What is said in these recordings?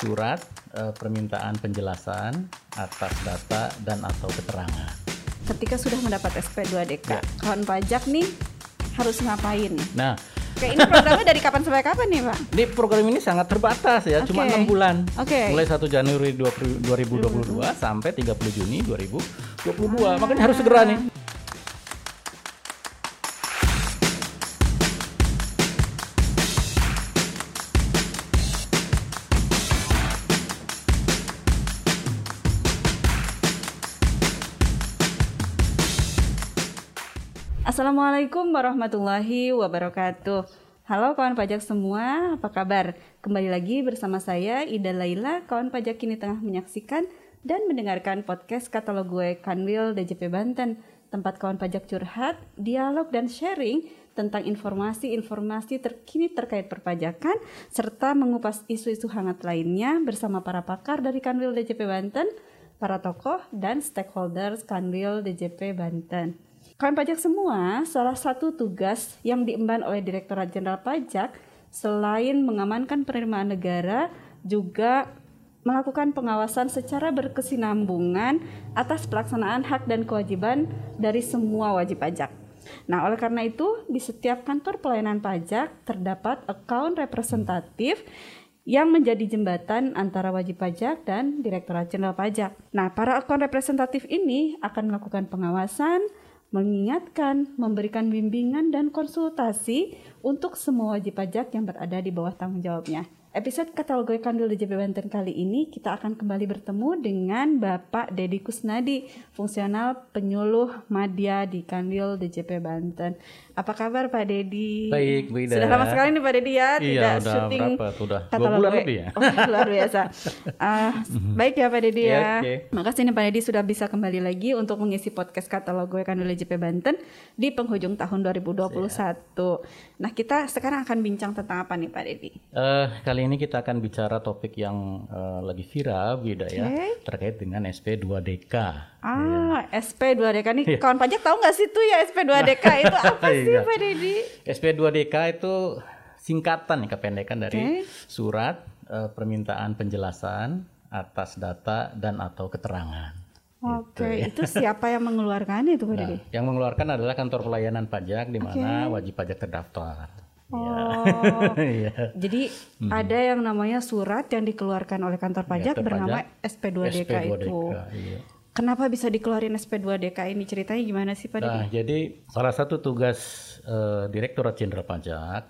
surat uh, permintaan penjelasan atas data dan atau keterangan. Ketika sudah mendapat SP2DK, ya. kawan pajak nih harus ngapain? Nah, Oke, ini programnya dari kapan sampai kapan nih, Pak? Ini program ini sangat terbatas ya, okay. cuma enam bulan. Oke. Okay. Mulai 1 Januari 2022 hmm. sampai 30 Juni 2022. Ah. Makanya harus segera nih. Assalamualaikum warahmatullahi wabarakatuh. Halo kawan pajak semua, apa kabar? Kembali lagi bersama saya Ida Laila, kawan pajak kini tengah menyaksikan dan mendengarkan podcast katalog gue Kanwil DJP Banten, tempat kawan pajak curhat, dialog dan sharing tentang informasi-informasi terkini terkait perpajakan serta mengupas isu-isu hangat lainnya bersama para pakar dari Kanwil DJP Banten, para tokoh dan stakeholders Kanwil DJP Banten. Kawan pajak semua, salah satu tugas yang diemban oleh Direktorat Jenderal Pajak selain mengamankan penerimaan negara juga melakukan pengawasan secara berkesinambungan atas pelaksanaan hak dan kewajiban dari semua wajib pajak. Nah, oleh karena itu, di setiap kantor pelayanan pajak terdapat account representatif yang menjadi jembatan antara wajib pajak dan Direktorat Jenderal Pajak. Nah, para account representatif ini akan melakukan pengawasan, mengingatkan, memberikan bimbingan dan konsultasi untuk semua wajib pajak yang berada di bawah tanggung jawabnya. Episode katalog Kandil DJP Banten kali ini kita akan kembali bertemu dengan Bapak Dedi Kusnadi, fungsional penyuluh madya di Kandil DJP Banten. Apa kabar Pak Dedi? Baik, Bu Ida. Sudah lama sekali nih Pak Dedi ya, iya, tidak udah syuting berapa? Sudah dua bulan lebih ya? Oh, luar biasa. Uh, baik ya Pak Dedi ya. ya okay. Makasih nih Pak Dedi sudah bisa kembali lagi untuk mengisi podcast katalog Kandil DJP Banten di penghujung tahun 2021. Siap. Nah kita sekarang akan bincang tentang apa nih Pak Dedi? Uh, kali kali ini kita akan bicara topik yang uh, lagi viral, Bida okay. ya, terkait dengan SP2DK. Ah, ya. SP2DK nih iya. kawan pajak tahu nggak sih tuh ya SP2DK itu apa sih Pak Dedi? SP2DK itu singkatan kependekan dari okay. surat uh, permintaan penjelasan atas data dan atau keterangan. Oke, okay. gitu, ya. itu siapa yang mengeluarkan itu Pak nah, Yang mengeluarkan adalah kantor pelayanan pajak di mana okay. wajib pajak terdaftar. Oh, yeah. jadi hmm. ada yang namanya surat yang dikeluarkan oleh kantor iya, pajak ya, bernama SP2DK, SP2DK itu. Iya. Kenapa bisa dikeluarin SP2DK ini ceritanya gimana sih Pak? Nah, jadi salah satu tugas uh, Direktorat Jenderal Pajak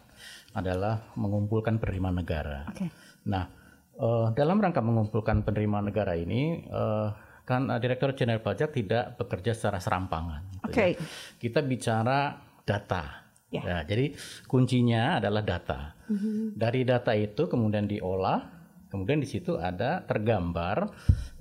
adalah mengumpulkan penerimaan negara. Okay. Nah, uh, dalam rangka mengumpulkan penerimaan negara ini uh, kan uh, Direktorat Jenderal Pajak tidak bekerja secara serampangan. Gitu ya. Okay. Ya. Kita bicara data Ya. Nah, jadi kuncinya adalah data. Mm-hmm. Dari data itu kemudian diolah, kemudian di situ ada tergambar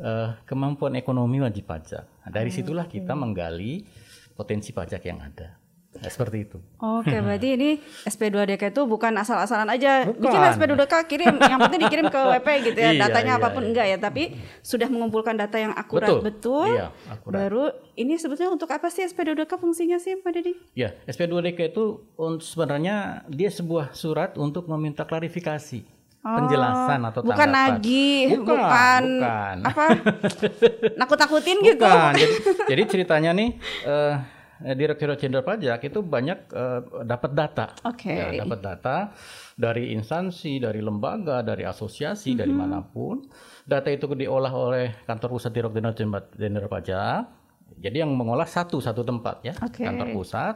uh, kemampuan ekonomi wajib pajak. Nah, dari oh, situlah okay. kita menggali potensi pajak yang ada. Nah, seperti itu. Oke, berarti ini SP2DK itu bukan asal-asalan aja bukan. bikin SP2DK kirim, yang penting dikirim ke WP gitu ya, iya, datanya iya, apa pun iya. enggak ya, tapi sudah mengumpulkan data yang akurat betul, betul iya, akurat. baru ini sebetulnya untuk apa sih SP2DK fungsinya sih Pak Dedi? Ya, SP2DK itu sebenarnya dia sebuah surat untuk meminta klarifikasi. Oh, penjelasan atau bukan lagi bukan, bukan, bukan. apa nakut-nakutin gitu jadi, jadi ceritanya nih uh, Direktur Jenderal Pajak itu banyak uh, dapat data. Okay. Ya, dapat data dari instansi, dari lembaga, dari asosiasi, mm -hmm. dari mhm. mana pun. Data itu diolah oleh kantor pusat Direktur Jenderal Pajak. Jadi yang mengolah satu satu tempat ya, okay. kantor pusat.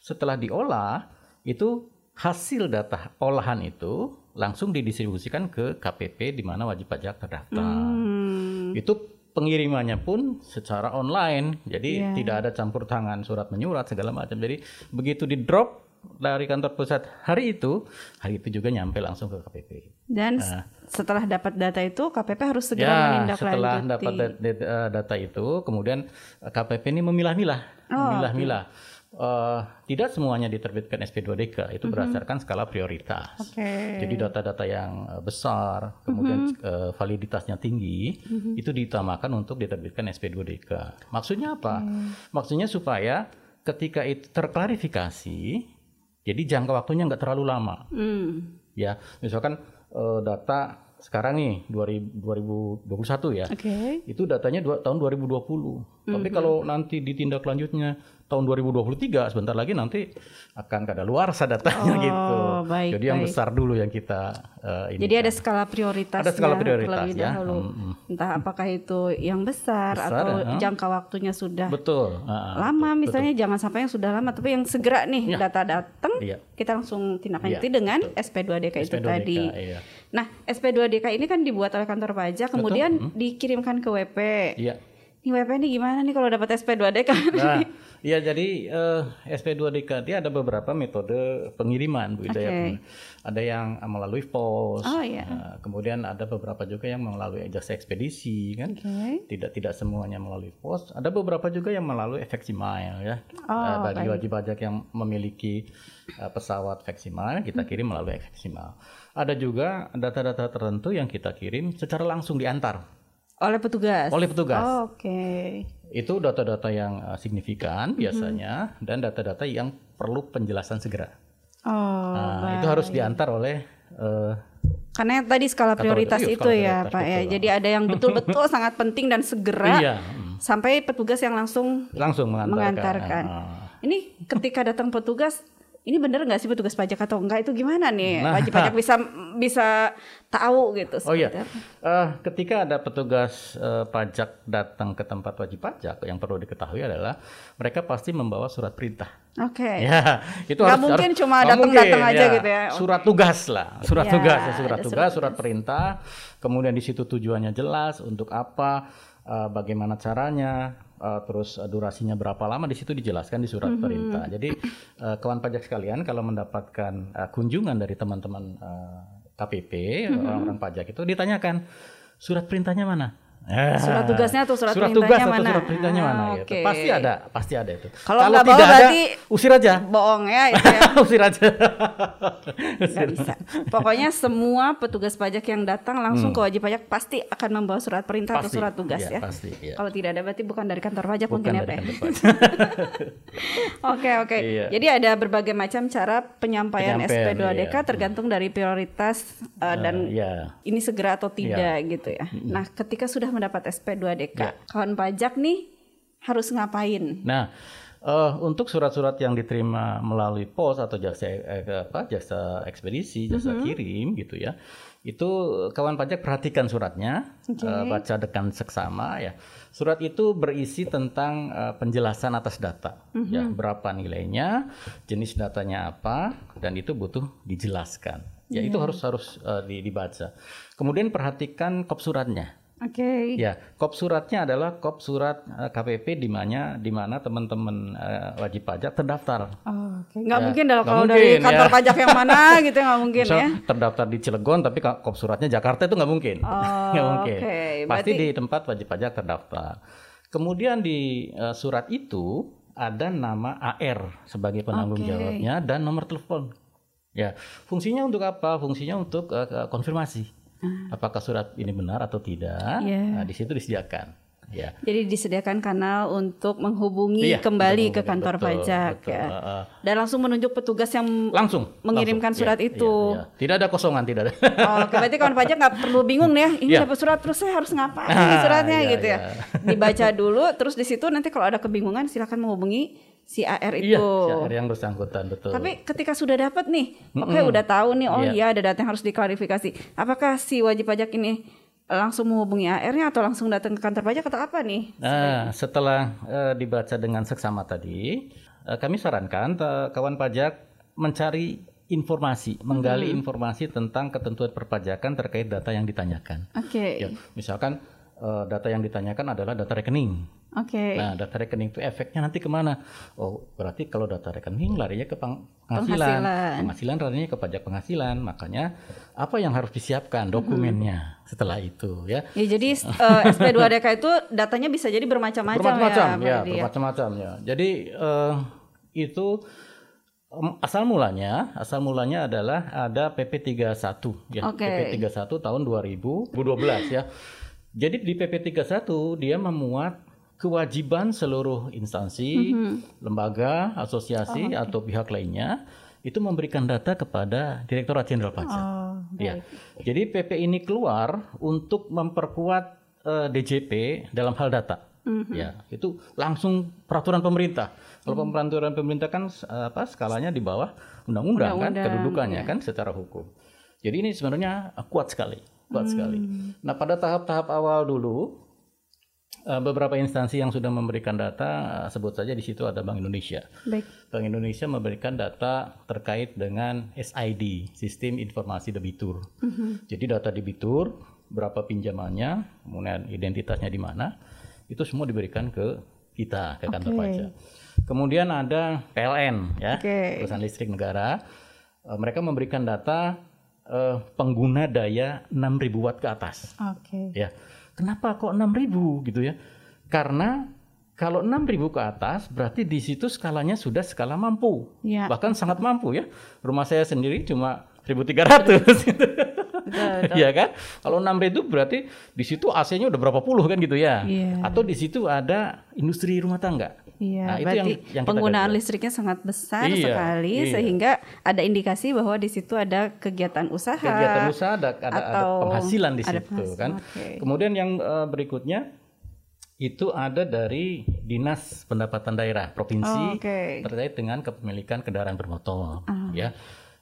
Setelah diolah, itu hasil data olahan itu langsung didistribusikan ke KPP di mana wajib pajak terdaftar. Mm. Itu pengirimannya pun secara online. Jadi yeah. tidak ada campur tangan surat menyurat segala macam. Jadi begitu di drop dari kantor pusat hari itu, hari itu juga nyampe langsung ke KPP. Dan nah, setelah dapat data itu, KPP harus segera ya, menindaklanjuti. Setelah dapat data itu, kemudian KPP ini memilah-milah, oh, memilah-milah. Okay uh, tidak semuanya diterbitkan SP2DK itu mm-hmm. berdasarkan skala prioritas. Okay. Jadi data-data yang eh, besar, kemudian mm-hmm. uh, validitasnya tinggi, mm-hmm. itu diutamakan untuk diterbitkan SP2DK. Maksudnya apa? Mm. Maksudnya supaya ketika itu terklarifikasi, jadi jangka waktunya nggak terlalu lama. Mm. Ya, misalkan uh, data sekarang nih 2000, 2021 ya. Oke. Itu datanya dua, tahun 2020. Tapi kalau nanti ditindak tahun 2023 sebentar lagi nanti akan kada luar datanya Oh, gitu. baik, Jadi yang baik. besar dulu yang kita eh, ini. Jadi ada skala prioritasnya Ada skala prioritas, ya. dahulu. Mm-mm. Entah apakah itu yang besar, Besar, atau ya. jangka waktunya sudah betul. Ah, lama betul, misalnya jangan sampai yang sudah lama tapi yang segera nih Ya. data datang Iya. kita langsung tindak Iya, lanjuti dengan SP2DK itu SP2DK, tadi. iya. Nah, SP2DK ini kan dibuat oleh kantor pajak kemudian dikirimkan ke WP. Iya. Ini WP ini gimana nih kalau dapat SP2DK? Nah, iya jadi eh, SP2DK dia ada beberapa metode pengiriman Bu Ida ya. Oke. Ada yang melalui pos. Oh, iya. Nah, kemudian ada beberapa juga yang melalui jasa ekspedisi kan. Oke. Tidak tidak semuanya melalui pos. Ada beberapa juga yang melalui Veximile ya. Oh, Eh, bagi wajib pajak yang memiliki eh, pesawat Veximile kita kirim melalui Veximile. Ada juga data-data tertentu yang kita kirim secara langsung diantar Oleh petugas. oleh petugas. Oh, Oke. Itu data-data yang uh, signifikan Mm-hmm. biasanya dan data-data yang perlu penjelasan segera. Oh, Nah, itu harus diantar oleh uh, karena yang tadi skala prioritas iya, itu skala ya, prioritas, Pak ya. betul. Jadi ada yang betul-betul sangat penting dan segera iya, mm, sampai petugas yang langsung langsung mengantarkan. mengantarkan. Ah. Ini ketika datang petugas, ini bener nggak sih petugas pajak atau enggak itu gimana nih? Nah. Wajib pajak bisa bisa tahu gitu. Oh iya, apa. Eh, ketika ada petugas eh, pajak datang ke tempat wajib pajak, yang perlu diketahui adalah mereka pasti membawa surat perintah. Oke. Ya, itu Nggak harus mungkin harus- cuma nggak datang-datang mungkin, aja gitu ya. Surat tugas lah, surat Ya, tugas, ya, surat tugas, surat surat perintah. Kemudian di situ tujuannya jelas untuk apa, eh, bagaimana caranya, eh, terus eh, durasinya berapa lama di situ dijelaskan di surat perintah. Jadi eh, kawan pajak sekalian kalau mendapatkan eh, kunjungan dari teman-teman eh, KPP Mhm. orang-orang pajak itu ditanyakan surat perintahnya mana? Eh, Surat tugasnya atau surat tugas perintahnya atau mana? surat perintahnya Ah, mana? gitu. oke. Pasti ada, pasti ada itu. Kalau nggak bawa tidak ada, berarti usir aja. Bohong ya itu ya. usir aja. Nggak bisa. Pokoknya semua petugas pajak yang datang langsung ke wajib pajak pasti akan membawa surat perintah atau Hmm. Pasti, surat tugas iya, ya. pasti, iya. Kalau tidak ada berarti bukan dari kantor pajak Bukan mungkin ya Pak. ya? pajak. Oke oke. Iya. Jadi ada berbagai macam cara penyampaian, Penyampaian, SP2DK iya. tergantung dari prioritas uh, dan Iya. ini segera atau tidak gitu ya. Nah, ketika sudah mendapat SP2DK, Iya. kawan pajak nih harus ngapain? Nah, eh, untuk surat-surat yang diterima melalui pos atau jasa eh, apa jasa ekspedisi, jasa Mhm. kirim gitu ya. Itu kawan pajak perhatikan suratnya, eh, baca dengan seksama ya. Surat itu berisi tentang eh, penjelasan atas data, Mhm. ya berapa nilainya, jenis datanya apa, dan itu butuh dijelaskan. Ya itu Iya. harus harus di- dibaca. Kemudian perhatikan kop suratnya. Oke. Ya, kop suratnya adalah kop surat eh, KPP di mana di mana teman-teman eh, wajib pajak terdaftar. Oh, Oke. Nggak Ya, mungkin nggak kalau dari mungkin, kantor ya. pajak yang mana gitu nggak mungkin Misal ya. terdaftar di Cilegon tapi kop suratnya Jakarta itu nggak mungkin. Oh, Nggak mungkin. oke. Pasti Berarti- di tempat wajib pajak terdaftar. Kemudian di eh, surat itu ada nama AR sebagai penanggung Oke. jawabnya dan nomor telepon. Ya, fungsinya untuk apa? Fungsinya untuk ke- konfirmasi. Apakah surat ini benar atau tidak? Ah. Iya. Nah, di situ disediakan. Ya. Jadi disediakan kanal untuk menghubungi Iya, kembali ke kantor betul, pajak betul. ya. Heeh. Dan langsung menunjuk petugas yang langsung mengirimkan langsung. surat Iya, itu. iya, iya. Tidak ada kosongan, tidak ada. Oh, oke, berarti kawan pajak nggak perlu bingung nih ya. Ini dapat surat terus saya harus ngapain Ah, suratnya iya, gitu ya. iya. Dibaca dulu, terus di situ nanti kalau ada kebingungan silakan menghubungi si AR itu. Iya, syair yang bersangkutan betul. Tapi ketika sudah dapat nih, oke udah tahu nih, oh Iya. iya ada data yang harus diklarifikasi. Apakah si wajib pajak ini langsung menghubungi AR-nya atau langsung datang ke kantor pajak atau apa nih? Nah, setelah eh, dibaca dengan seksama tadi, eh, kami sarankan kawan pajak mencari informasi, menggali informasi tentang ketentuan perpajakan terkait data yang ditanyakan. Oke, Ya, misalkan eh, data yang ditanyakan adalah data rekening. oke. Nah, data rekening itu efeknya nanti ke mana? Oh, berarti kalau data rekening larinya ke peng- penghasilan. Penghasilan. Penghasilan larinya ke pajak penghasilan. Makanya apa yang harus disiapkan dokumennya setelah itu ya? Ya jadi eh, SP2DK itu datanya bisa jadi bermacam-macam ya, Bermacam-macam Pak ya, Edi ya. bermacam-macam ya. Jadi eh, itu asal mulanya, asal mulanya adalah ada PP 31 ya. Oke. PP 31 tahun 2012 ya. Jadi di PP 31 dia memuat kewajiban seluruh instansi, Mhm. lembaga, Oh, asosiasi atau pihak lainnya itu memberikan data kepada Direktorat Jenderal Pajak. Oh, Ya. Jadi PP ini keluar untuk memperkuat eh, DJP dalam hal data. Ya, itu langsung peraturan pemerintah. Kalau peraturan pemerintah kan apa skalanya di bawah undang-undang kan kedudukannya kan secara hukum. Jadi ini sebenarnya kuat sekali, kuat sekali. Nah, pada tahap-tahap awal dulu eh, beberapa instansi yang sudah memberikan data eh, sebut saja di situ ada Bank Indonesia. Baik. Bank Indonesia memberikan data terkait dengan SID, Sistem Informasi Debitur. Jadi data debitur, berapa pinjamannya, kemudian identitasnya di mana, itu semua diberikan ke kita, ke kantor Oke. pajak. Kemudian ada PLN, ya, Oke. perusahaan listrik negara. Eh, mereka memberikan data eh, pengguna daya 6.000 watt ke atas. Oke. Ya, kenapa kok 6000 gitu ya? Karena kalau 6000 ke atas berarti di situ skalanya sudah skala mampu. Ya. Bahkan sangat mampu ya. Rumah saya sendiri cuma 1300 gitu. Iya kan? Kalau 6000 itu berarti di situ AC-nya udah berapa puluh kan gitu ya. Iya. Atau di situ ada industri rumah tangga. Iya, Nah, itu yang- yang kita penggunaan garis. listriknya sangat besar Iya, sekali iya. sehingga ada indikasi bahwa di situ ada kegiatan usaha. Kegiatan usaha ada ada, ada atau penghasilan di ada situ penghasilan, kan. oke. Kemudian yang eh, berikutnya itu ada dari Dinas Pendapatan Daerah Oh, Provinsi oke. terkait dengan kepemilikan kendaraan bermotor ya.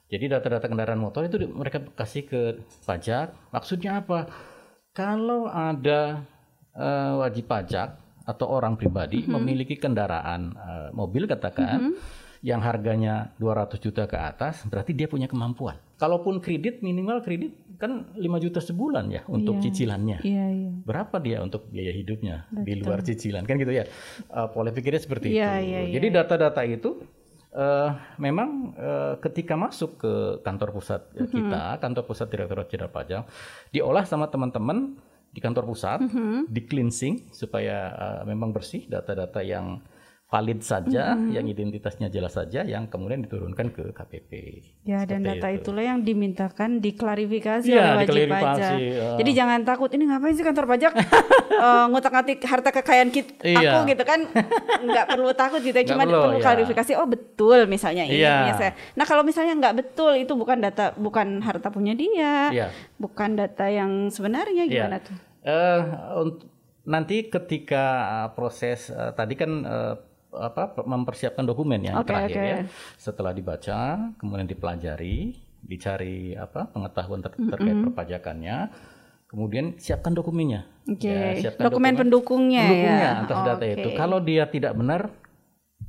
Jadi data-data kendaraan motor itu mereka kasih ke pajak. Maksudnya apa? Kalau ada eh, wajib pajak atau orang pribadi memiliki kendaraan eh, mobil katakan yang harganya 200 juta ke atas, berarti dia punya kemampuan. Kalaupun kredit minimal kredit kan 5 juta sebulan ya untuk cicilannya. Iya, iya. berapa dia untuk biaya hidupnya di luar cicilan? Kan gitu ya. Eh, pola pikirnya seperti Iya, itu. iya, jadi data-data itu eh, memang eh, ketika masuk ke kantor pusat Mm-hmm. kita kantor pusat direktorat jenderal pajak diolah sama teman-teman di kantor pusat Mm-hmm. di cleansing supaya eh, memang bersih data-data yang valid saja Mm-hmm. yang identitasnya jelas saja yang kemudian diturunkan ke KPP Ya dan data itu. itulah yang dimintakan diklarifikasi Iya, oleh wajib diklarifikasi, pajak. ya. Jadi jangan takut ini ngapain sih kantor pajak eh, ngutak-ngatik harta kekayaan kita Iya. aku gitu kan nggak perlu takut gitu ya cuma perlu, perlu ya. klarifikasi oh betul misalnya ini Iya. punya saya. Nah kalau misalnya nggak betul itu bukan data bukan harta punya dia, Iya. bukan data yang sebenarnya gimana Iya. tuh? Unt- nanti ketika uh, proses uh, tadi kan uh, apa mempersiapkan dokumen yang Oke, terakhir oke. ya. Setelah dibaca, kemudian dipelajari, dicari apa pengetahuan ter- terkait perpajakannya, kemudian siapkan dokumennya. Oke. Ya, siapkan Dokumen pendukungnya ya. pendukungnya atas data Oke. itu. Kalau dia tidak benar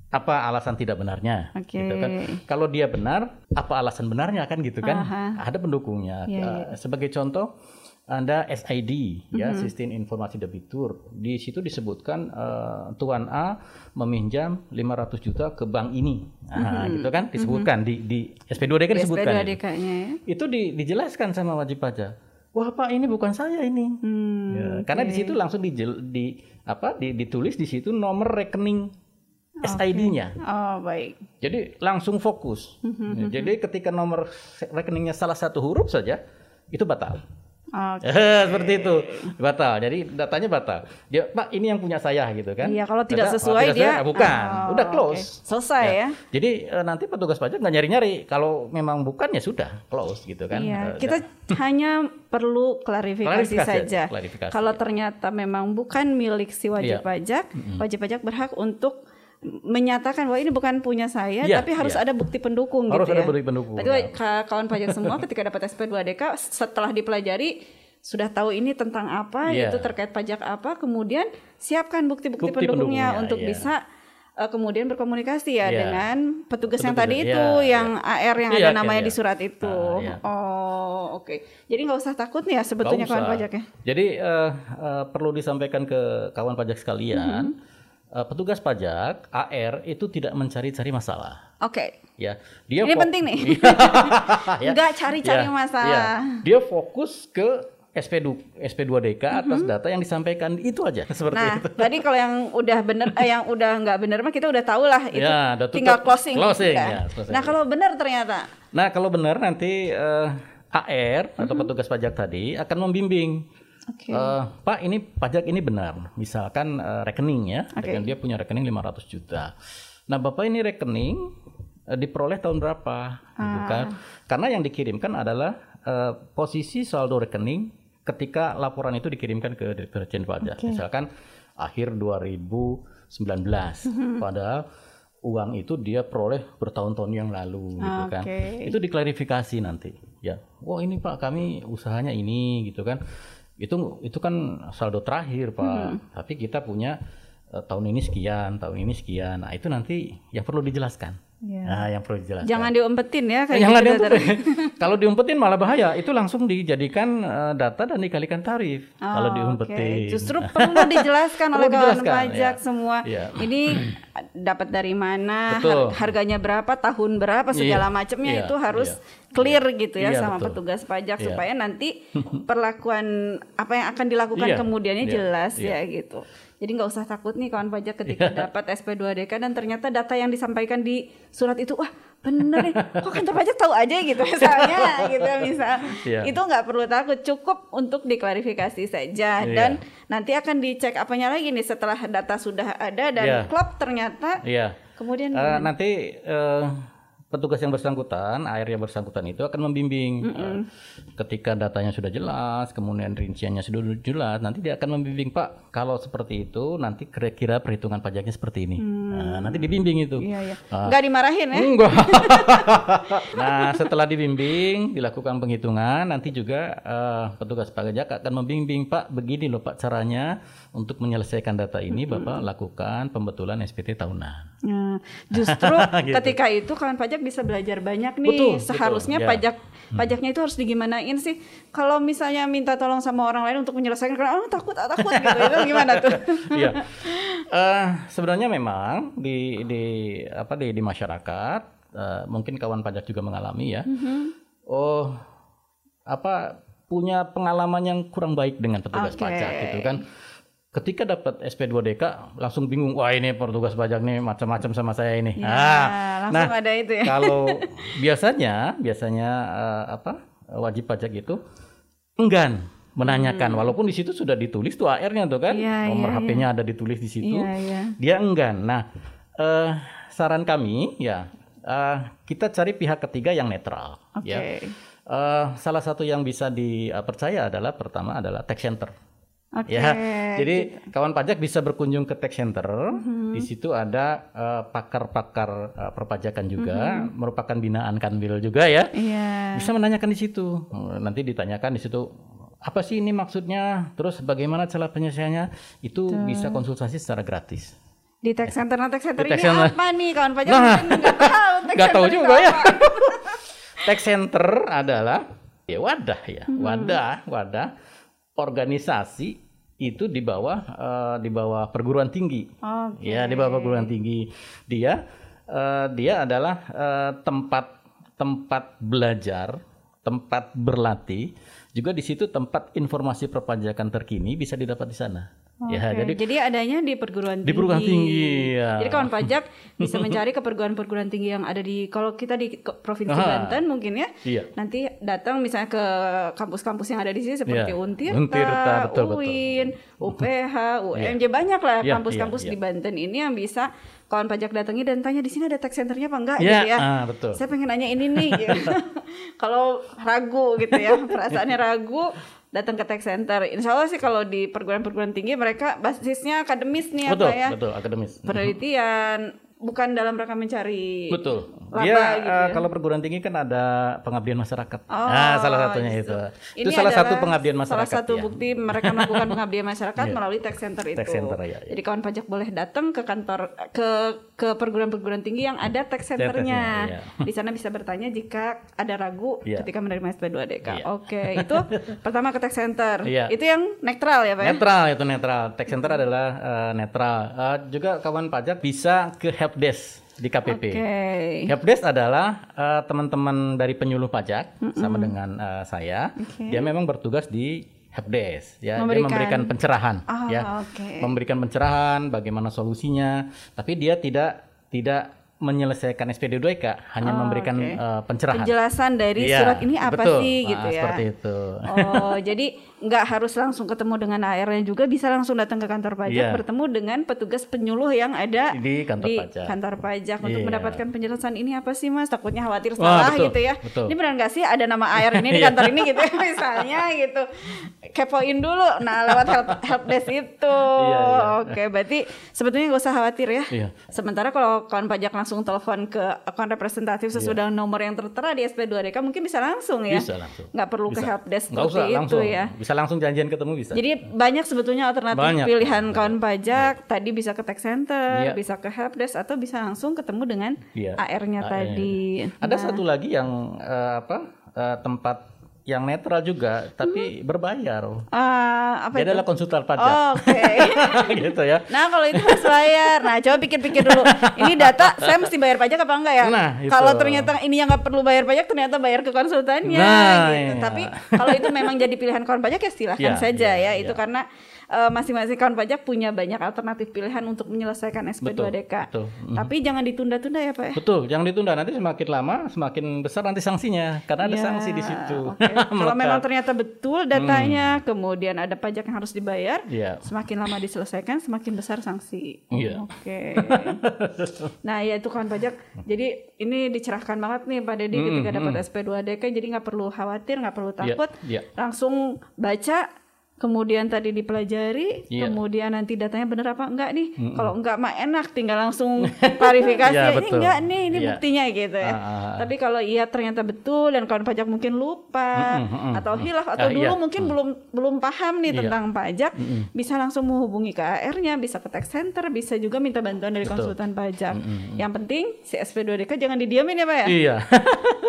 apa alasan tidak benarnya Oke. gitu kan kalau dia benar apa alasan benarnya kan gitu kan Aha. ada pendukungnya Iya, Eh, sebagai contoh anda SID ya Mm-hmm. sistem informasi debitur di situ disebutkan eh, tuan A meminjam 500 juta ke bank ini nah, gitu kan disebutkan di di SP2D kan disebutkan itu. SP2DK-nya ya. itu di- dijelaskan sama wajib pajak wah pak ini bukan saya ini Hmm, Ya, karena di situ langsung dijel, di apa di, ditulis di situ nomor rekening SID-nya Oh baik. jadi langsung fokus. Mhm, Ya, Jadi ketika nomor rekeningnya salah satu huruf saja itu batal. Oke. Seperti itu batal. Jadi datanya batal. Dia Pak ini yang punya saya gitu kan? Iya, kalau tidak Kata, sesuai tidak dia sesuai, bukan. Oh, Udah close. Selesai ya. Jadi eh, nanti petugas pajak nggak nyari-nyari. Kalau memang bukan ya sudah close gitu kan? Iya, Eh, kita hanya perlu klarifikasi, Klarifikasi saja. aja, klarifikasi, Kalau ya. ternyata memang bukan milik si wajib Iya. pajak, wajib pajak berhak untuk menyatakan bahwa ini bukan punya saya, Iya, tapi harus iya. ada bukti pendukung Harus gitu ada ya. bukti pendukung, Berarti ya. ka- kawan pajak semua ketika dapat SP2DK setelah dipelajari sudah tahu ini tentang apa, Iya. itu terkait pajak apa, kemudian siapkan bukti-bukti Bukti pendukungnya pendukungnya, untuk iya. bisa uh, kemudian berkomunikasi ya Iya. dengan petugas yang Petugas, tadi iya, itu iya. yang AR yang Iya, ada kan, namanya iya. di surat itu. Ah, iya. Oh, oke. Jadi nggak usah takut nih ya sebetulnya kawan pajak ya. Jadi eh, eh, perlu disampaikan ke kawan pajak sekalian, Mm-hmm. Eh, petugas pajak AR itu tidak mencari-cari masalah. Oke. Ya, dia Ini penting nih. Ya. Nggak cari-cari Ya, masalah. ya. Dia fokus ke SP2 SP2DK atas Mm-hmm. data yang disampaikan itu aja seperti Nah, itu. tadi kalau yang udah bener, eh, yang udah nggak bener mah kita udah tahu lah itu Ya, udah tutup. tinggal closing. Closing, Udah. ya, selesai. Nah, kalau benar ternyata, Nah, kalau benar nanti eh, AR atau petugas pajak tadi akan membimbing Mm-hmm. oke. Eh, Pak, ini pajak ini benar. Misalkan eh, rekening ya, Oke. rekening dia punya rekening 500 juta. Nah, Bapak ini rekening eh, diperoleh tahun berapa, gitu Ah. kan? Karena yang dikirimkan adalah eh, posisi saldo rekening ketika laporan itu dikirimkan ke Direktorat Pajak. Misalkan akhir 2019, Mhm. padahal uang itu dia peroleh bertahun-tahun yang lalu, gitu kan? Oke. Itu diklarifikasi nanti, ya. Oh ini Pak, kami usahanya ini, gitu kan? Itu itu kan saldo terakhir Pak, Hmm. tapi kita punya eh, tahun ini sekian, tahun ini sekian. Nah itu nanti yang perlu dijelaskan. Iya. Nah yang perlu dijelaskan. Jangan diumpetin ya kayak Jangan gitu. diumpetin. Kalau diumpetin malah bahaya. Itu langsung dijadikan eh, data dan dikalikan tarif. kalau Oh, diumpetin. oke. Justru perlu dijelaskan oleh kawan dijelaskan, pajak ya. semua. Iya. Ini dapat dari mana, Betul. har- harganya berapa, tahun berapa, segala Iya, macamnya iya, itu harus iya. clear gitu ya Iya, sama betul. petugas pajak Iya. supaya nanti perlakuan apa yang akan dilakukan Iya, kemudiannya iya, jelas iya. ya gitu. Jadi nggak usah takut nih kawan pajak ketika dapat SP2DK dan ternyata data yang disampaikan di surat itu wah bener nih kok kantor pajak tahu aja gitu misalnya gitu misal Iya. itu nggak perlu takut cukup untuk diklarifikasi saja Iya. dan nanti akan dicek apanya lagi nih setelah data sudah ada dan Iya. klop ternyata Iya. kemudian Eh, nanti eh, petugas yang bersangkutan, air yang bersangkutan itu akan membimbing. Eh, ketika datanya sudah jelas, kemudian rinciannya sudah jelas, nanti dia akan membimbing Pak. Kalau seperti itu, nanti kira-kira perhitungan pajaknya seperti ini. Nah, nanti dibimbing itu. iya ya Ah. nggak dimarahin ya Enggak. nah, setelah dibimbing, dilakukan penghitungan, nanti juga eh, petugas pajak akan membimbing, Pak, begini loh Pak caranya untuk menyelesaikan data ini, Bapak lakukan pembetulan SPT tahunan. Nah, justru Gitu. ketika itu kawan pajak bisa belajar banyak nih. Betul, Seharusnya betul, ya. pajak pajaknya itu harus digimanain sih? Kalau misalnya minta tolong sama orang lain untuk menyelesaikan karena oh, takut ah, takut gitu itu gimana tuh? Iya. Eh, sebenarnya memang di di apa di di masyarakat eh, mungkin kawan pajak juga mengalami ya. Oh, apa punya pengalaman yang kurang baik dengan petugas Oke. pajak gitu kan. Ketika dapat SP2DK langsung bingung, wah ini petugas pajak nih macam-macam sama saya ini. Ya, Ah, langsung ada itu ya. kalau biasanya biasanya eh, apa wajib pajak itu enggan menanyakan walaupun di situ sudah ditulis tuh AR-nya tuh kan Hmm. Iya, nomor iya, HP-nya ada ditulis di situ Iya, iya. dia enggan nah eh, saran kami ya eh, kita cari pihak ketiga yang netral Oke. ya Eh, salah satu yang bisa dipercaya adalah pertama adalah tax center Oke. Ya, jadi kawan pajak bisa berkunjung ke tax center. Mm-hmm. Di situ ada eh, pakar-pakar eh, perpajakan juga, merupakan binaan Kanwil juga ya. Mm-hmm. Iya. Bisa menanyakan di situ. Nanti ditanyakan di situ apa sih ini maksudnya, terus bagaimana cara penyelesaiannya, itu bisa konsultasi secara gratis. Di tax center, nah tax center Di tax ini center. apa nih kawan pajak? Nah. nggak tahu. tax Nggak tahu juga ya. Tax center adalah ya wadah ya, Mm-hmm. wadah, wadah organisasi itu di bawah eh, di bawah perguruan tinggi. Oke. Ya, di bawah perguruan tinggi. Dia eh, dia adalah eh, tempat tempat belajar, tempat berlatih, juga di situ tempat informasi perpajakan terkini bisa didapat di sana. Ya, Oke, jadi jadi adanya di perguruan tinggi. di perguruan tinggi ya. Jadi kawan pajak bisa mencari ke perguruan-perguruan tinggi yang ada di kalau kita di provinsi Aha. Banten mungkin ya. Iya. Nanti datang misalnya ke kampus-kampus yang ada di sini seperti Iya. Untirta, Untirta, betul, betul. UIN, UPH, UMJ banyak lah Iya, kampus-kampus iya, di Banten ini yang bisa kawan pajak datangi dan tanya di sini ada tax centernya apa enggak Iya, gitu ya. ah, betul. Saya pengen nanya ini nih. gitu. kalau ragu gitu ya, perasaannya ragu datang ke tax center. Insya Allah sih kalau di perguruan-perguruan tinggi mereka basisnya akademis nih betul, apa ya betul akademis. penelitian bukan dalam rangka mencari Betul. laba Dia gitu eh, ya. kalau perguruan tinggi kan ada pengabdian masyarakat. Oh, nah, salah satunya gitu. itu. Ini itu salah satu pengabdian masyarakat. Salah satu ya. bukti mereka melakukan pengabdian masyarakat Iya. melalui tax center itu. Tax center, ya, ya. Jadi kawan pajak boleh datang ke kantor ke ke perguruan-perguruan tinggi yang ada tax centernya. Centernya, Di sana bisa bertanya jika ada ragu Iya. ketika menerima SP2DK. Iya. Oke, itu pertama ke tax center. Iya. Itu yang netral ya, Pak ya? Netral itu netral. Tax center adalah eh, netral. Eh, juga kawan pajak bisa ke helpdesk di KPP. Oke. Helpdesk adalah eh, teman-teman dari penyuluh pajak sama dengan eh, saya. Dia memang bertugas di helpdesk ya. Memberikan- Dia memberikan pencerahan Ah, ya. oke. Memberikan pencerahan bagaimana solusinya, tapi dia tidak tidak menyelesaikan SPD2K hanya Oh, memberikan oke. eh, pencerahan. Penjelasan dari Iya, surat ini apa betul. sih Ah, gitu ya. Seperti itu. Oh, jadi nggak harus langsung ketemu dengan AR-nya juga bisa langsung datang ke kantor pajak Iya. bertemu dengan petugas penyuluh yang ada Di kantor di pajak. kantor pajak untuk Iya. mendapatkan penjelasan ini apa sih Mas? Takutnya khawatir Wah, salah betul, gitu ya. betul. Ini benar nggak sih ada nama AR ini di Iya. kantor ini gitu ya misalnya gitu. Kepoin dulu. Nah, lewat help, help desk itu. Iya, iya. Oke, berarti sebetulnya nggak usah khawatir ya. Iya. Sementara kalau kawan pajak langsung telepon ke akun representatif sesuai dengan nomor yang tertera di SP2DK mungkin bisa langsung ya. Bisa langsung. Nggak perlu ke Bisa. help desk Nggak seperti usah itu langsung. ya. Bisa langsung janjian ketemu bisa. Jadi banyak sebetulnya alternatif Banyak. pilihan kawan pajak. Tadi bisa ke tax center, Iya. bisa ke help desk atau bisa langsung ketemu dengan Iya. AR-nya AR. tadi. Ada Nah, satu lagi yang eh, apa eh, tempat yang netral juga tapi berbayar. ah, apa Dia itu? adalah konsultan Oh, pajak. Oke. gitu ya. Nah kalau itu harus bayar. Nah coba pikir-pikir dulu. Ini data saya mesti bayar pajak apa enggak ya? Nah, itu. Kalau ternyata ini yang nggak perlu bayar pajak, ternyata bayar ke konsultannya. Nah, gitu. iya. Tapi kalau itu memang jadi pilihan kawan pajak ya silahkan Iya, saja iya, ya. Itu iya. karena eh, masing-masing kawan pajak punya banyak alternatif pilihan untuk menyelesaikan SP2DK. betul. Mhm. Tapi jangan ditunda-tunda ya Pak. ya? Betul, jangan ditunda nanti semakin lama semakin besar nanti sanksinya karena ada Ya, sanksi di situ. oke. Kalau memang ternyata betul datanya, kemudian ada pajak yang harus dibayar, Iya. semakin lama diselesaikan, semakin besar sanksi. Iya. Oke. nah ya itu kan pajak. Jadi ini dicerahkan banget nih Pak Deddy ketika dapat SP2DK, jadi nggak perlu khawatir, nggak perlu takut, iya. langsung baca. Kemudian tadi dipelajari, Iya. kemudian nanti datanya bener apa enggak nih? Kalau enggak mah enak, tinggal langsung klarifikasi. Iya, ini enggak nih, ini Iya. buktinya gitu ya. Ah. Tapi kalau iya ternyata betul dan kawan pajak mungkin lupa Mm, mm, mm, atau hilaf atau Ah, dulu iya. mungkin belum belum paham nih Iya. tentang pajak, bisa langsung menghubungi ke AR-nya, bisa ke tax center, bisa juga minta bantuan dari Betul. konsultan pajak. Yang penting si SP2DK jangan didiamin ya Pak ya. Iya.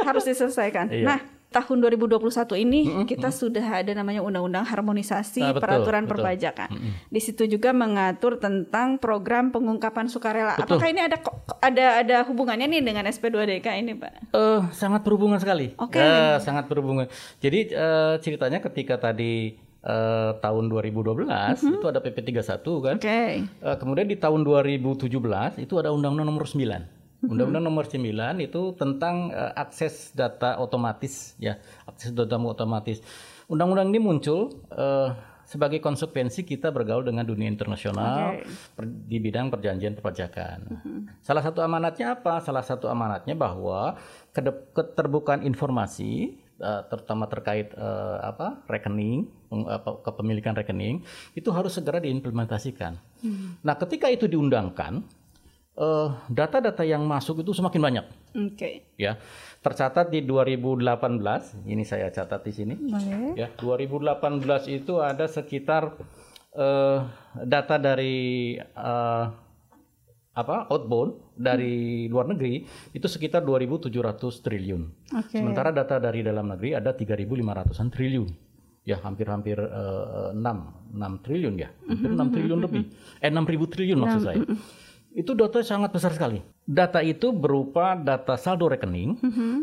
Harus diselesaikan. Iya. Nah, tahun 2021 ini kita sudah ada namanya undang-undang harmonisasi Ah, betul, peraturan betul. perpajakan. Di situ juga mengatur tentang program pengungkapan sukarela. Betul. Apakah ini ada ada ada hubungannya nih dengan SP2DK ini, Pak? Eh, sangat berhubungan sekali. Oke. Eh, sangat berhubungan. Jadi eh, ceritanya ketika tadi eh, tahun 2012 itu ada PP 31 kan. Oke. Eh, kemudian di tahun 2017 itu ada Undang-Undang Nomor 9. Undang-Undang Nomor 9 itu tentang eh, akses data otomatis ya, akses data otomatis. Undang-undang ini muncul eh, sebagai konsekuensi kita bergaul dengan dunia internasional Oke. per- di bidang perjanjian perpajakan. Salah satu amanatnya apa? Salah satu amanatnya bahwa keterbukaan informasi eh, terutama terkait eh, apa rekening apa, kepemilikan rekening itu harus segera diimplementasikan. Nah, ketika itu diundangkan, eh, data-data yang masuk itu semakin banyak, Oke. ya. Tercatat di 2018, ini saya catat di sini. Oke. Ya, 2018 itu ada sekitar eh, data dari eh, apa outbound dari luar negeri itu sekitar 2.700 triliun. Oke. Sementara data dari dalam negeri ada 3.500-an triliun. Ya, hampir-hampir eh, 6 6 triliun ya. Hampir 6 triliun lebih. Eh 6.000 triliun maksud saya. Itu data sangat besar sekali. Data itu berupa data saldo rekening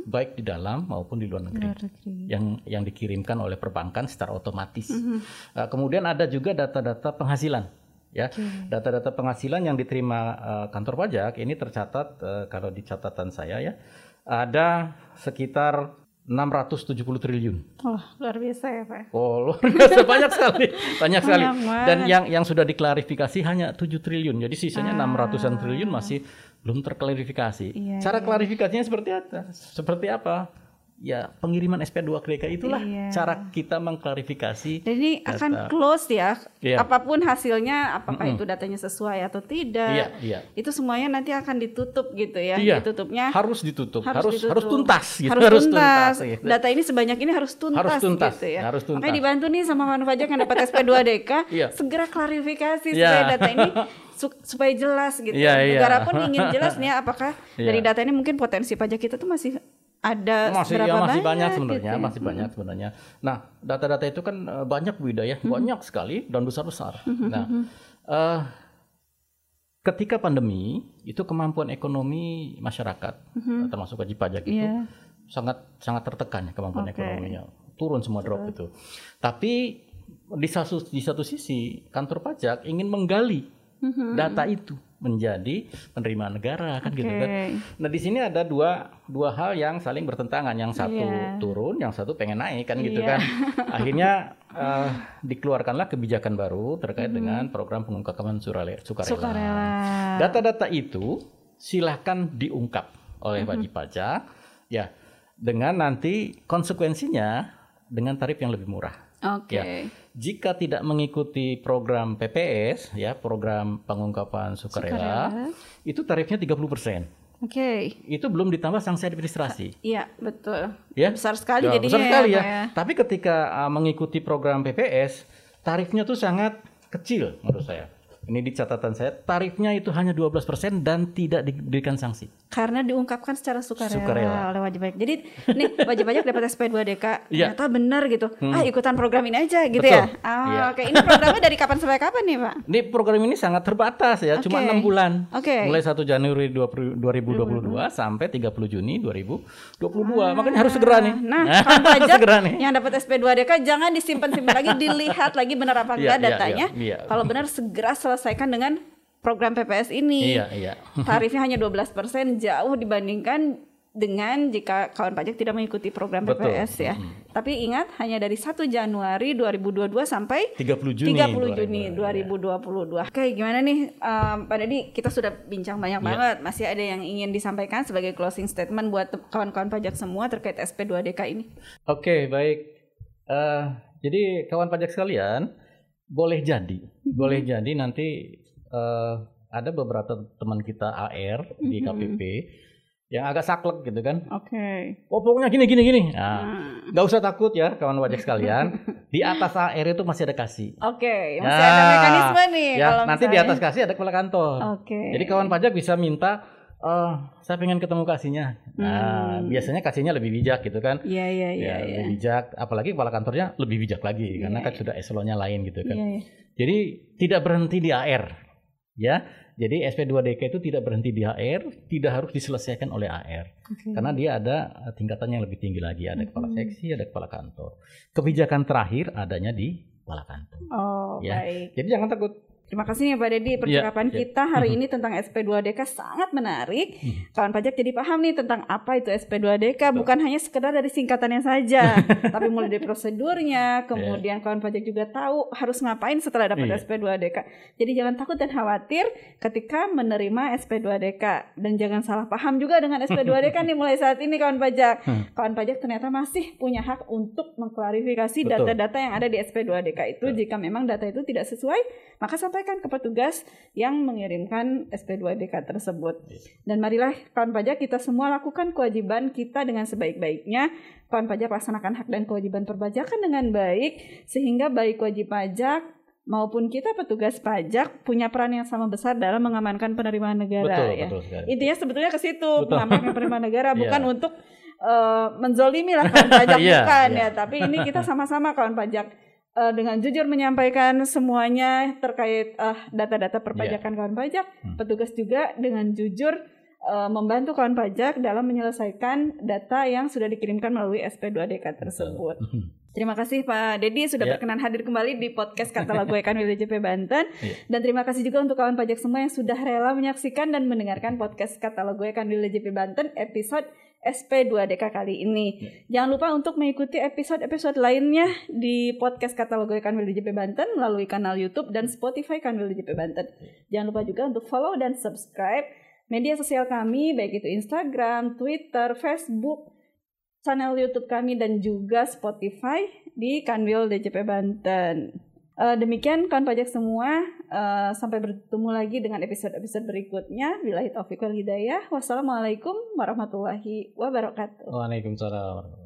baik di dalam maupun di luar negeri Luar negeri. yang yang dikirimkan oleh perbankan secara otomatis. Uh, kemudian ada juga data-data penghasilan, ya, data-data penghasilan yang diterima uh, kantor pajak ini tercatat uh, kalau di catatan saya ya ada sekitar 670 triliun. Oh, luar biasa ya, Pak. Oh, luar biasa banyak sekali, banyak sekali. Banyak. Dan yang yang sudah diklarifikasi hanya 7 triliun. Jadi sisanya 600-an triliun masih belum terklarifikasi. Iya, Cara klarifikasinya seperti apa? Seperti apa? Ya, pengiriman SP2 KDK itulah Iya. cara kita mengklarifikasi. Dan ini akan Data. close ya. Iya. Apa pun hasilnya, apakah itu datanya sesuai atau tidak. Iya, iya. Itu semuanya nanti akan ditutup gitu ya. Iya. Ditutupnya Harus ditutup, harus harus, ditutup. tuntas gitu. Harus, tuntas. gitu. Data ini sebanyak ini harus tuntas, Harus tuntas, gitu ya. harus tuntas. Makanya dibantu nih sama kawan pajak yang dapat SP2DK, Iya. segera klarifikasi Iya. supaya data ini su- supaya jelas gitu. Iya. Negara pun ingin jelas nih apakah Iya. dari data ini mungkin potensi pajak kita tuh masih ada masih berapa ya masih banyak, gitu sebenarnya ya. masih banyak sebenarnya. Nah data-data itu kan eh, banyak Bu Ida ya. Banyak sekali dan besar-besar. Nah eh, ketika pandemi itu kemampuan ekonomi masyarakat termasuk wajib pajak itu Iya. sangat sangat tertekan ya kemampuan Oke. ekonominya. Turun semua drop itu. Tapi di satu di satu sisi kantor pajak ingin menggali Mhm. data itu menjadi penerimaan negara kan gitu kan. Nah di sini ada dua dua hal yang saling bertentangan, yang satu Iya. turun, yang satu pengen naik kan gitu Iya. kan. Akhirnya eh, dikeluarkanlah kebijakan baru terkait Mhm. dengan program pengungkapan sukarela. Sukarela. Data-data itu silahkan diungkap oleh wajib pajak, ya dengan nanti konsekuensinya dengan tarif yang lebih murah. Oke. Ya. Jika tidak mengikuti program PPS, ya program pengungkapan sukarela, Sukarela. itu tarifnya 30%. Oke. Itu belum ditambah sanksi administrasi. Iya, betul. Ya. Besar sekali Ya, jadinya besar sekali ya, ya. Ya. Tapi ketika uh, mengikuti program PPS, tarifnya tuh sangat kecil menurut saya. Ini di catatan saya, tarifnya itu hanya 12% dan tidak diberikan sanksi. Karena diungkapkan secara sukarela, Sukarela. oleh wajib pajak. Jadi nih wajib pajak dapat SP2DK, Iya. ternyata benar gitu. Ah ikutan program ini aja gitu Betul. ya. Ah, Iya. Oke, ini programnya dari kapan sampai kapan nih Pak? Ini program ini sangat terbatas ya, cuma Oke. enam bulan. Oke. Mulai 1 Januari 20- 2022 sampai 30 Juni 2022. Makanya harus segera nih. Nah, kawan harus pajak segera nih. yang dapat SP2DK jangan disimpan-simpan lagi, dilihat lagi benar apa Iya, enggak iya, datanya. iya, iya. Kalau benar segera selesaikan dengan program PPS ini. Iya, iya. Tarifnya hanya 12% jauh dibandingkan dengan jika kawan pajak tidak mengikuti program Betul. PPS ya. Tapi ingat hanya dari 1 Januari 2022 sampai 30 Juni. 30 Juni 2022. 2022. Oke, gimana nih um, Pak Dedi? Kita sudah bincang banyak Iya. banget. Masih ada yang ingin disampaikan sebagai closing statement buat kawan-kawan pajak semua terkait SP2DK ini? Oke, baik. Eh, jadi kawan pajak sekalian, boleh jadi, boleh jadi nanti eh, ada beberapa teman kita AR di KPP yang agak saklek gitu kan. Oke. Oh pokoknya gini gini gini. Nah, nggak usah takut ya kawan pajak sekalian. Di atas AR itu masih ada kasih. Oke, masih ada mekanisme nih Ya, kalau nanti di misalnya- atas kasih ada kepala kantor. Oke. Jadi kawan pajak bisa minta, eh saya pengen ketemu kasihnya. Nah, biasanya kasihnya lebih bijak gitu kan. Iya, iya, iya, ya, iya. lebih bijak. Apalagi kepala kantornya lebih bijak lagi karena kan sudah eselonnya lain gitu kan. Iya, iya. Jadi tidak berhenti di AR, ya. Jadi SP2DK itu tidak berhenti di AR, tidak harus diselesaikan oleh AR, Oke. karena dia ada eh, tingkatan yang lebih tinggi lagi. Ada kepala seksi, ada kepala kantor. Kebijakan terakhir adanya di kepala kantor. Oh, Ya. baik. Jadi jangan takut. Terima kasih nih Pak Dedi. Percakapan iya. kita hari ini tentang SP2DK sangat menarik. Hmm. Kawan pajak jadi paham nih tentang apa itu SP2DK. Bukan hanya sekedar dari singkatannya saja, tapi mulai dari prosedurnya. Kemudian kawan pajak juga tahu harus ngapain setelah dapat Iya. SP2DK. Jadi jangan takut dan khawatir ketika menerima SP2DK. Dan jangan salah paham juga dengan SP2DK nih mulai saat ini kawan pajak. Kawan pajak ternyata masih punya hak untuk mengklarifikasi Betul. data-data yang ada di SP2DK itu. Jika memang data itu tidak sesuai, maka sampaikan ke petugas yang mengirimkan SP2DK tersebut. Dan marilah kawan pajak kita semua lakukan kewajiban kita dengan sebaik-baiknya. Kawan pajak laksanakan hak dan kewajiban perpajakan dengan baik sehingga baik wajib pajak maupun kita petugas pajak punya peran yang sama besar dalam mengamankan penerimaan negara betul, ya. betul sekali. Intinya sebetulnya ke situ mengamankan penerimaan negara Iya. bukan untuk eh, menzolimi lah kawan pajak Iya, bukan iya. ya, tapi ini kita sama-sama kawan pajak eh, dengan jujur menyampaikan semuanya terkait eh, data-data perpajakan kawan pajak. Hmm. petugas juga dengan jujur eh, membantu kawan pajak dalam menyelesaikan data yang sudah dikirimkan melalui SP2DK tersebut. Terima kasih Pak Dedi sudah Ya. berkenan hadir kembali di podcast Katalog Ekan WJP Banten. Iya. Dan terima kasih juga untuk kawan pajak semua yang sudah rela menyaksikan dan mendengarkan podcast Katalog Ekan WJP Banten episode SP2DK kali ini. Jangan lupa untuk mengikuti episode-episode lainnya di podcast Katalog Ekan WJP Banten melalui kanal YouTube dan Spotify Kanwil WJP Banten. Jangan lupa juga untuk follow dan subscribe media sosial kami baik itu Instagram, Twitter, Facebook, channel YouTube kami dan juga Spotify di Kanwil DJP Banten. Eh, demikian kawan pajak semua, eh, sampai bertemu lagi dengan episode-episode berikutnya. Bilahi taufiq wal hidayah. Wassalamualaikum warahmatullahi wabarakatuh. Waalaikumsalam.